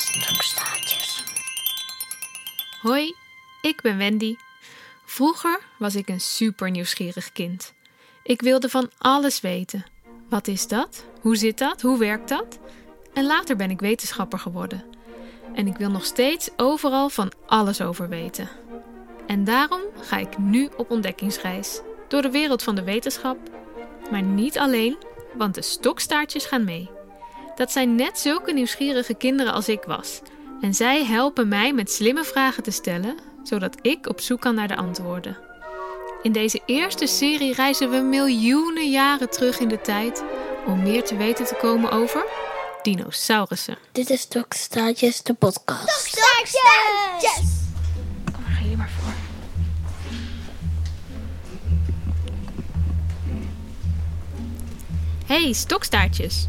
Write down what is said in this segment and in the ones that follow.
Stokstaartjes. Hoi, ik ben Wendy. Vroeger was ik een super nieuwsgierig kind. Ik wilde van alles weten. Wat is dat? Hoe zit dat? Hoe werkt dat? En later ben ik wetenschapper geworden. En ik wil nog steeds overal van alles over weten. En daarom ga ik nu op ontdekkingsreis door de wereld van de wetenschap. Maar niet alleen, want de stokstaartjes gaan mee. Dat zijn net zulke nieuwsgierige kinderen als ik was. En zij helpen mij met slimme vragen te stellen, zodat ik op zoek kan naar de antwoorden. In deze eerste serie reizen we miljoenen jaren terug in de tijd om meer te weten te komen over dinosaurussen. Dit is Stokstaartjes, de podcast. Stokstaartjes! Kom maar, ga hier maar voor. Hey, stokstaartjes.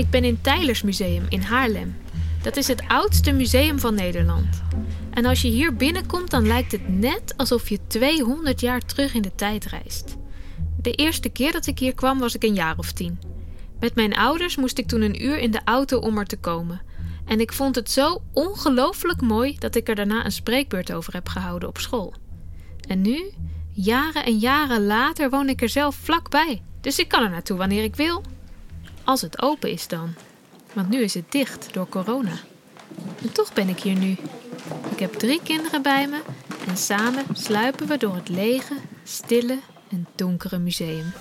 Ik ben in Tylers Museum in Haarlem. Dat is het oudste museum van Nederland. En als je hier binnenkomt, dan lijkt het net alsof je 200 jaar terug in de tijd reist. De eerste keer dat ik hier kwam, was ik een jaar of tien. Met mijn ouders moest ik toen een uur in de auto om er te komen. En ik vond het zo ongelooflijk mooi dat ik er daarna een spreekbeurt over heb gehouden op school. En nu, jaren en jaren later, woon ik er zelf vlakbij. Dus ik kan er naartoe wanneer ik wil. Als het open is dan. Want nu is het dicht door corona. En toch ben ik hier nu. Ik heb drie kinderen bij me en samen sluipen we door het lege, stille en donkere museum.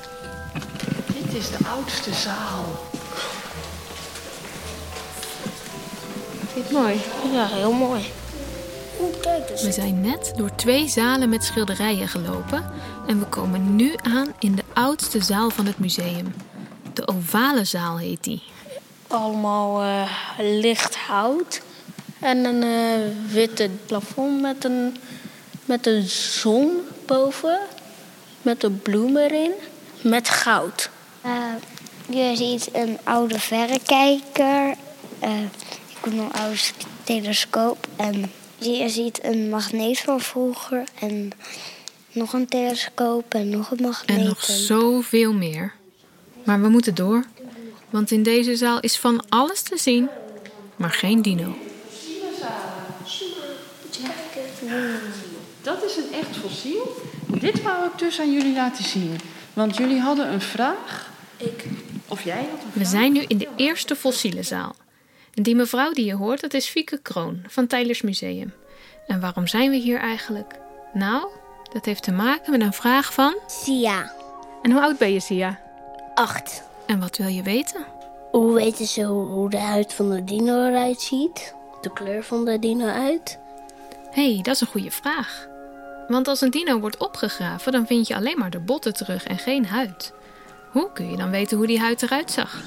Dit is de oudste zaal. Vind je het mooi? Ja, heel mooi. We zijn net door twee zalen met schilderijen gelopen en we komen nu aan in de oudste zaal van het museum. De ovale zaal heet die. Allemaal eh, licht hout. En een eh, witte plafond met een, met een zon boven. Met een bloem erin. Met goud. Eh, je ziet een oude verrekijker. eh ik heb een oude telescoop. En je ziet een magneet van vroeger. En nog een telescoop en nog een magneet. En nog zoveel meer. Maar we moeten door, want in deze zaal is van alles te zien, maar geen dino. Dat is een echt fossiel. Dit wou ik dus aan jullie laten zien. Want jullie hadden een vraag. Ik. Of jij had een We vraag. zijn nu in de eerste fossiele zaal. En die mevrouw die je hoort, dat is Fieke Kroon van Tylers Museum. En waarom zijn we hier eigenlijk? Nou, dat heeft te maken met een vraag van... Sia. En hoe oud ben je, Sia? Acht. En wat wil je weten? Hoe weten ze hoe, de huid van de dino eruit ziet? De kleur van de dino uit? Hé, hey, dat is een goede vraag. Want als een dino wordt opgegraven, dan vind je alleen maar de botten terug en geen huid. Hoe kun je dan weten hoe die huid eruit zag?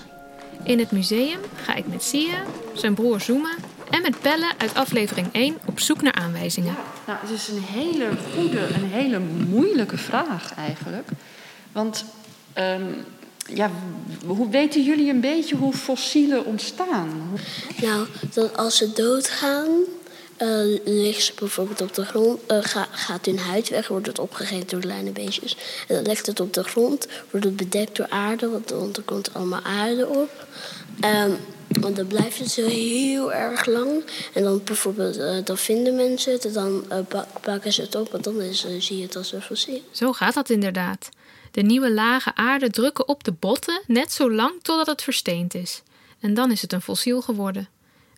In het museum ga ik met Sia, zijn broer Zuma en met Pelle uit aflevering 1 op zoek naar aanwijzingen. Nou, het is een hele goede, een hele moeilijke vraag eigenlijk. Want ehm, ja, hoe weten jullie een beetje hoe fossielen ontstaan? Nou, dat als ze doodgaan, eh liggen ze bijvoorbeeld op de grond, eh, ga- gaat hun huid weg, wordt het opgegeten door kleine beestjes. En dan legt het op de grond, wordt het bedekt door aarde, want, want er komt allemaal aarde op. Ehm, want dan blijft het zo heel erg lang. En dan bijvoorbeeld, eh, dan vinden mensen het en dan pa- pakken ze het op en dan is, zie je het als een fossiel. Zo gaat dat inderdaad. De nieuwe lagen aarde drukken op de botten net zo lang totdat het versteend is. En dan is het een fossiel geworden.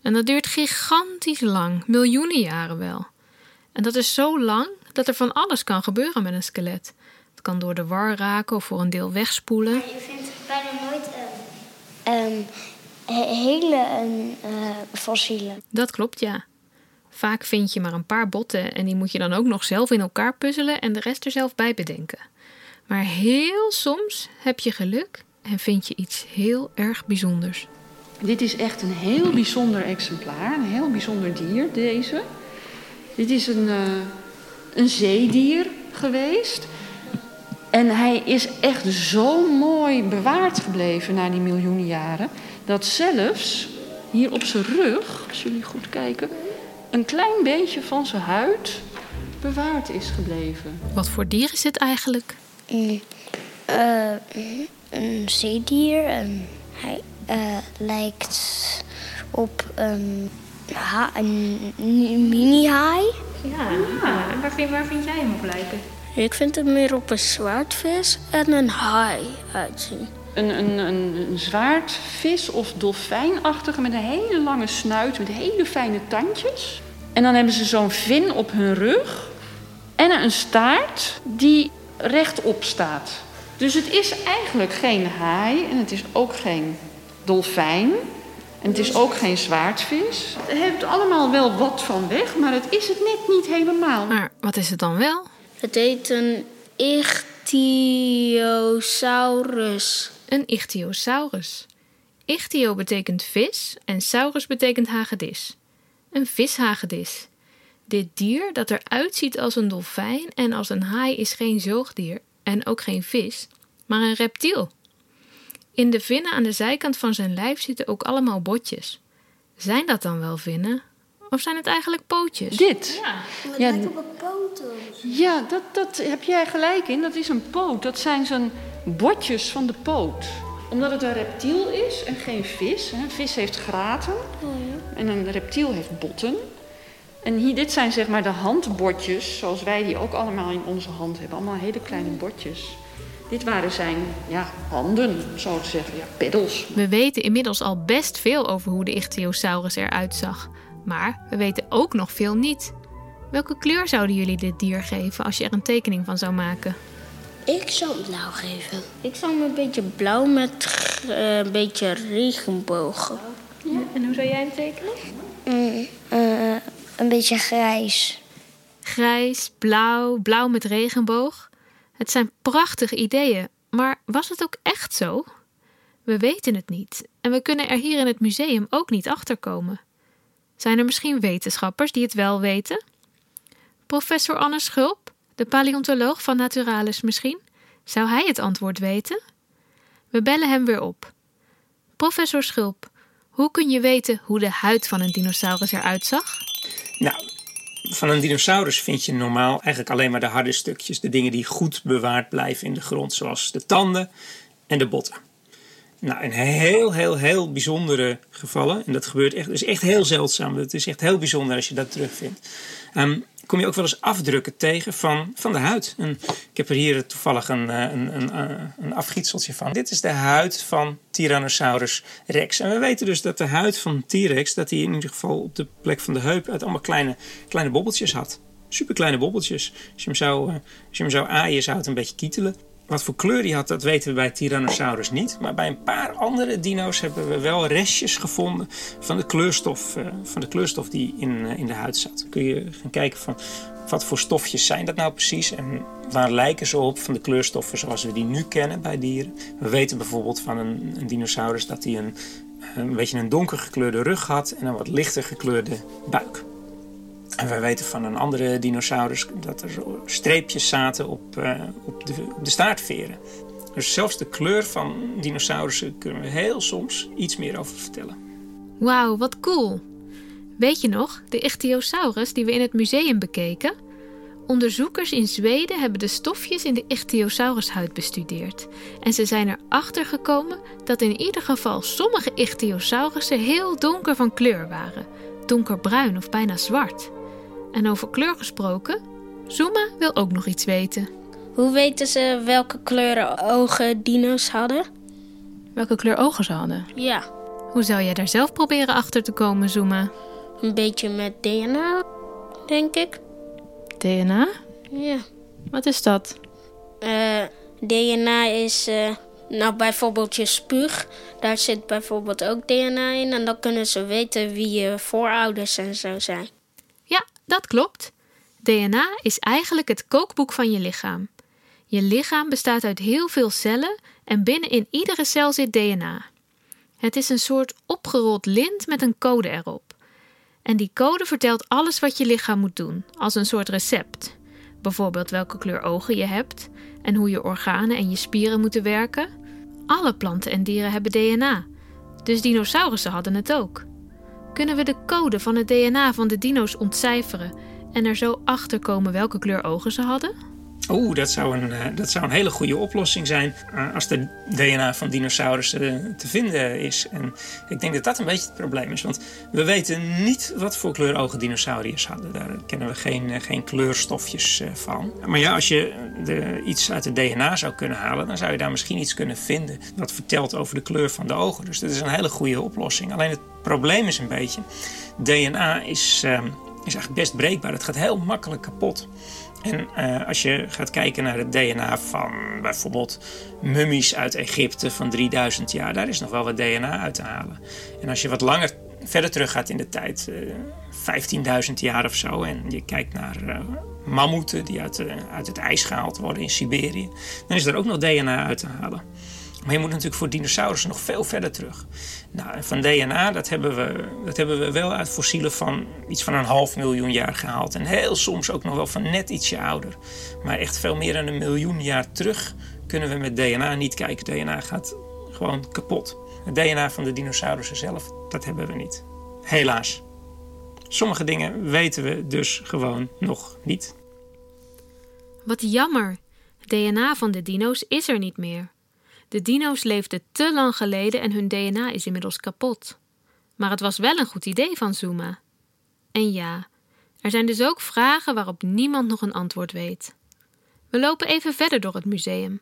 En dat duurt gigantisch lang, miljoenen jaren wel. En dat is zo lang dat er van alles kan gebeuren met een skelet. Het kan door de war raken of voor een deel wegspoelen. Je vindt bijna nooit een, een hele een, eh, fossielen. Dat klopt, ja. Vaak vind je maar een paar botten en die moet je dan ook nog zelf in elkaar puzzelen en de rest er zelf bij bedenken. Maar heel soms heb je geluk en vind je iets heel erg bijzonders. Dit is echt een heel bijzonder exemplaar, een heel bijzonder dier, deze. Dit is een, eh, een zeedier geweest. En hij is echt zo mooi bewaard gebleven na die miljoenen jaren. Dat zelfs hier op zijn rug, als jullie goed kijken, een klein beetje van zijn huid bewaard is gebleven. Wat voor dier is het eigenlijk? Eh, een zeedier. En hij eh, lijkt op een ha een mini-haai. Ja, en waar vind, waar vind jij hem op lijken? Ik vind het meer op een zwaardvis en een haai uitzien. Een, een, een, een zwaardvis of dolfijnachtige met een hele lange snuit, met hele fijne tandjes. En dan hebben ze zo'n vin op hun rug en een staart die rechtop staat. Dus het is eigenlijk geen haai en het is ook geen dolfijn. En het is ook geen zwaardvis. Het heeft allemaal wel wat van weg, maar het is het net niet helemaal. Maar wat is het dan wel? Het heet een ichthyosaurus. Een ichthyosaurus. Ichthyo betekent vis en saurus betekent hagedis. Een vishagedis. Dit dier dat eruit ziet als een dolfijn en als een haai is geen zoogdier en ook geen vis, maar een reptiel. In de vinnen aan de zijkant van zijn lijf zitten ook allemaal botjes. Zijn dat dan wel vinnen? Of zijn het eigenlijk pootjes? Dit. Het Ja, lijkt op een poten. Ja, dat, dat heb jij gelijk in. Dat is een poot. Dat zijn zijn botjes van de poot. Omdat het een reptiel is en geen vis. Een vis heeft graten en een reptiel heeft botten. En hier, dit zijn zeg maar de handbotjes, zoals wij die ook allemaal in onze hand hebben. Allemaal hele kleine botjes. Dit waren zijn ja, handen, zo te zeggen. Ja, peddels. We weten inmiddels al best veel over hoe de ichthyosaurus eruit zag. Maar we weten ook nog veel niet. Welke kleur zouden jullie dit dier geven als je er een tekening van zou maken? Ik zou hem blauw geven. Ik zou hem een beetje blauw met eh, een beetje regenbogen. En hoe zou jij hem tekenen? Mm, eh, een beetje grijs. Grijs, blauw, blauw met regenboog. Het zijn prachtige ideeën, maar was het ook echt zo? We weten het niet en we kunnen er hier in het museum ook niet achterkomen. Zijn er misschien wetenschappers die het wel weten? Professor Anne Schulp, de paleontoloog van Naturalis misschien? Zou hij het antwoord weten? We bellen hem weer op. Professor Schulp, hoe kun je weten hoe de huid van een dinosaurus eruit zag? Nou, van een dinosaurus vind je normaal eigenlijk alleen maar de harde stukjes. De dingen die goed bewaard blijven in de grond, zoals de tanden en de botten. Nou, in heel, heel, heel bijzondere gevallen, en dat gebeurt echt, is echt heel zeldzaam. Het is echt heel bijzonder als je dat terugvindt. Ehm, kom je ook wel eens afdrukken tegen van, van de huid. Ik heb er hier toevallig een, eh, een, een, eh, een afgietseltje van. Dit is de huid van Tyrannosaurus rex. En we weten dus dat de huid van T-rex, dat die in ieder geval op de plek van de heup uit allemaal kleine, kleine bobbeltjes had. Super kleine bobbeltjes. Als je hem zou, eh, als je hem zou aaien, zou het een beetje kietelen. Wat voor kleur die had, dat weten we bij Tyrannosaurus niet. Maar bij een paar andere dino's hebben we wel restjes gevonden van de kleurstof, eh, van de kleurstof die in, eh, in de huid zat. Dan kun je gaan kijken van wat voor stofjes zijn dat nou precies en waar lijken ze op van de kleurstoffen zoals we die nu kennen bij dieren. We weten bijvoorbeeld van een, een dinosaurus dat hij een, een beetje een donker gekleurde rug had en een wat lichter gekleurde buik. En we weten van een andere dinosaurus dat er streepjes zaten op, eh, op, de, de staartveren. Dus zelfs de kleur van dinosaurussen kunnen we heel soms iets meer over vertellen. Wauw, wat cool! Weet je nog, de ichthyosaurus die we in het museum bekeken? Onderzoekers in Zweden hebben de stofjes in de ichthyosaurushuid bestudeerd. En ze zijn erachter gekomen dat in ieder geval sommige ichthyosaurussen heel donker van kleur waren. Donkerbruin of bijna zwart. En over kleur gesproken, Zuma wil ook nog iets weten. Hoe weten ze welke kleuren ogen dino's hadden? Welke kleur ogen ze hadden? Ja, Hoe zou jij daar zelf proberen achter te komen, Zuma? een beetje met DNA, denk ik. DNA? Ja. Wat is dat? Eh, DNA is, eh, nou bijvoorbeeld je spuug. Daar zit bijvoorbeeld ook DNA in. En dan kunnen ze weten wie je voorouders en zo zijn. Dat klopt. DNA is eigenlijk het kookboek van je lichaam. Je lichaam bestaat uit heel veel cellen en binnenin iedere cel zit DNA. Het is een soort opgerold lint met een code erop. En die code vertelt alles wat je lichaam moet doen, als een soort recept. Bijvoorbeeld welke kleur ogen je hebt en hoe je organen en je spieren moeten werken. Alle planten en dieren hebben DNA. Dus dinosaurussen hadden het ook. Kunnen we de code van het DNA van de dino's ontcijferen en er zo achter komen welke kleur ogen ze hadden? Oeh, dat, zou een, eh, dat zou een hele goede oplossing zijn eh, als de DNA van dinosaurussen eh, te vinden is. En ik denk dat dat een beetje het probleem is. Want we weten niet wat voor kleur ogen dinosauriërs hadden. Daar kennen we geen, geen kleurstofjes van. Maar ja, als je iets uit het DNA zou kunnen halen, dan zou je daar misschien iets kunnen vinden wat vertelt over de kleur van de ogen. Dus dat is een hele goede oplossing. Alleen het probleem is een beetje, DNA is, ehm, is eigenlijk best breekbaar. Het gaat heel makkelijk kapot. En uh, als je gaat kijken naar het DNA van bijvoorbeeld mummies uit Egypte van 3000 jaar, daar is nog wel wat DNA uit te halen. En als je wat langer verder terug gaat in de tijd, uh, 15.000 jaar of zo, en je kijkt naar uh, mammoeten die uit, uit het ijs gehaald worden in Siberië, dan is er ook nog DNA uit te halen. Maar je moet natuurlijk voor dinosaurussen nog veel verder terug. Nou, van DNA, dat hebben, we, dat hebben we wel uit fossielen van iets van een half miljoen jaar gehaald. En heel soms ook nog wel van net ietsje ouder. Maar echt veel meer dan een miljoen jaar terug kunnen we met DNA niet kijken. DNA gaat gewoon kapot. Het DNA van de dinosaurussen zelf, dat hebben we niet. Helaas. Sommige dingen weten we dus gewoon nog niet. Wat jammer. DNA van de dino's is er niet meer. De dino's leefden te lang geleden en hun DNA is inmiddels kapot. Maar het was wel een goed idee van Zuma. En ja, er zijn dus ook vragen waarop niemand nog een antwoord weet. We lopen even verder door het museum,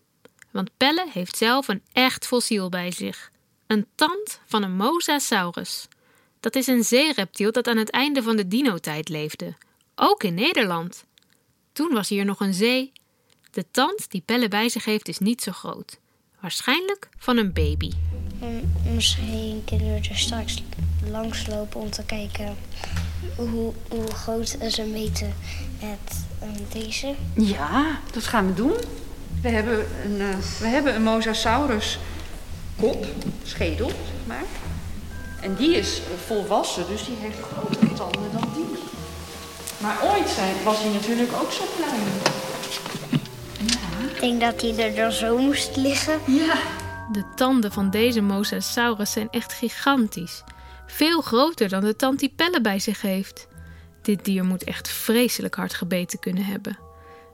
want Pelle heeft zelf een echt fossiel bij zich: een tand van een Mosasaurus. Dat is een zeereptiel dat aan het einde van de dinotijd leefde, ook in Nederland. Toen was hier nog een zee. De tand die Pelle bij zich heeft is niet zo groot. Waarschijnlijk van een baby. Misschien kunnen we er straks langslopen om te kijken hoe, hoe groot ze meten met deze. Ja, dat gaan we doen. We hebben een, uh, we hebben een mosasaurus kop, schedel, zeg maar. En die is volwassen, dus die heeft grotere tanden dan die. Maar ooit zijn, was hij natuurlijk ook zo klein denk dat hij er dan zo moest liggen. Ja. De tanden van deze mosasaurus zijn echt gigantisch. Veel groter dan de tand die Pelle bij zich heeft. Dit dier moet echt vreselijk hard gebeten kunnen hebben.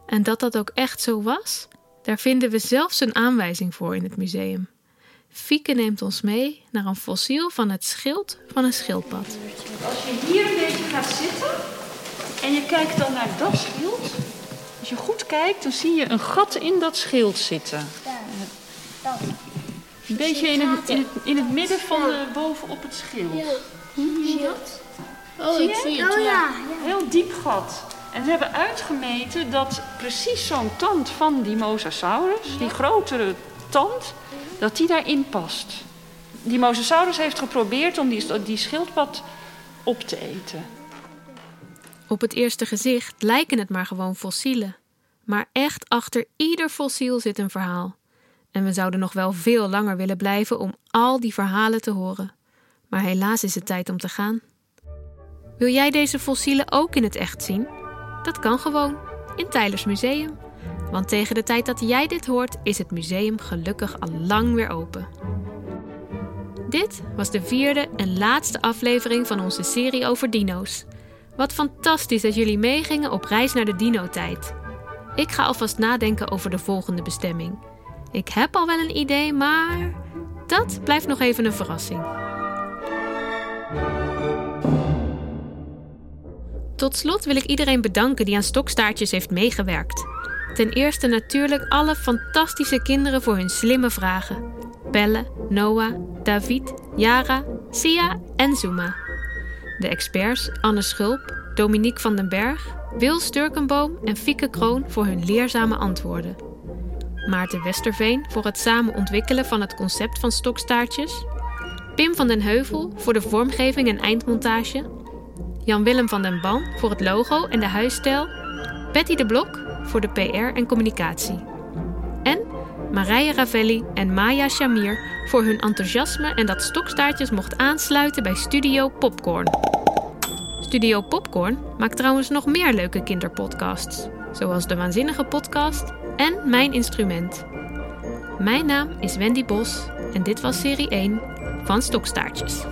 En dat dat ook echt zo was, daar vinden we zelfs een aanwijzing voor in het museum. Fieke neemt ons mee naar een fossiel van het schild van een schildpad. Als je hier een beetje gaat zitten en je kijkt dan naar dat schild, als je goed kijkt, dan zie je een gat in dat schild zitten. Ja, dat. Een beetje in het, in het, in het midden van de, bovenop het schild. Ja. Zie je dat? Oh, ik zie het. Oh, ja. Heel diep gat. En ze hebben uitgemeten dat precies zo'n tand van die Mosasaurus, die grotere tand, dat die daarin past. Die Mosasaurus heeft geprobeerd om die, die schildpad op te eten. Op het eerste gezicht lijken het maar gewoon fossielen. Maar echt achter ieder fossiel zit een verhaal. En we zouden nog wel veel langer willen blijven om al die verhalen te horen. Maar helaas is het tijd om te gaan. Wil jij deze fossielen ook in het echt zien? Dat kan gewoon, in Tylers Museum. Want tegen de tijd dat jij dit hoort, is het museum gelukkig al lang weer open. Dit was de vierde en laatste aflevering van onze serie over dino's. Wat fantastisch dat jullie meegingen op reis naar de dino-tijd. Ik ga alvast nadenken over de volgende bestemming. Ik heb al wel een idee, maar dat blijft nog even een verrassing. Tot slot wil ik iedereen bedanken die aan stokstaartjes heeft meegewerkt. Ten eerste natuurlijk alle fantastische kinderen voor hun slimme vragen. Pelle, Noah, David, Yara, Sia en Zuma. De experts Anne Schulp, Dominique van den Berg, Wil Sturkenboom en Fieke Kroon voor hun leerzame antwoorden. Maarten Westerveen voor het samen ontwikkelen van het concept van stokstaartjes. Pim van den Heuvel voor de vormgeving en eindmontage. Jan-Willem van den Ban voor het logo en de huisstijl. Betty de Blok voor de PR en communicatie. Marije Ravelli en Maya Shamir voor hun enthousiasme en dat Stokstaartjes mocht aansluiten bij Studio Popcorn. Studio Popcorn maakt trouwens nog meer leuke kinderpodcasts, zoals de Waanzinnige Podcast en Mijn Instrument. Mijn naam is Wendy Bos en dit was serie 1 van Stokstaartjes.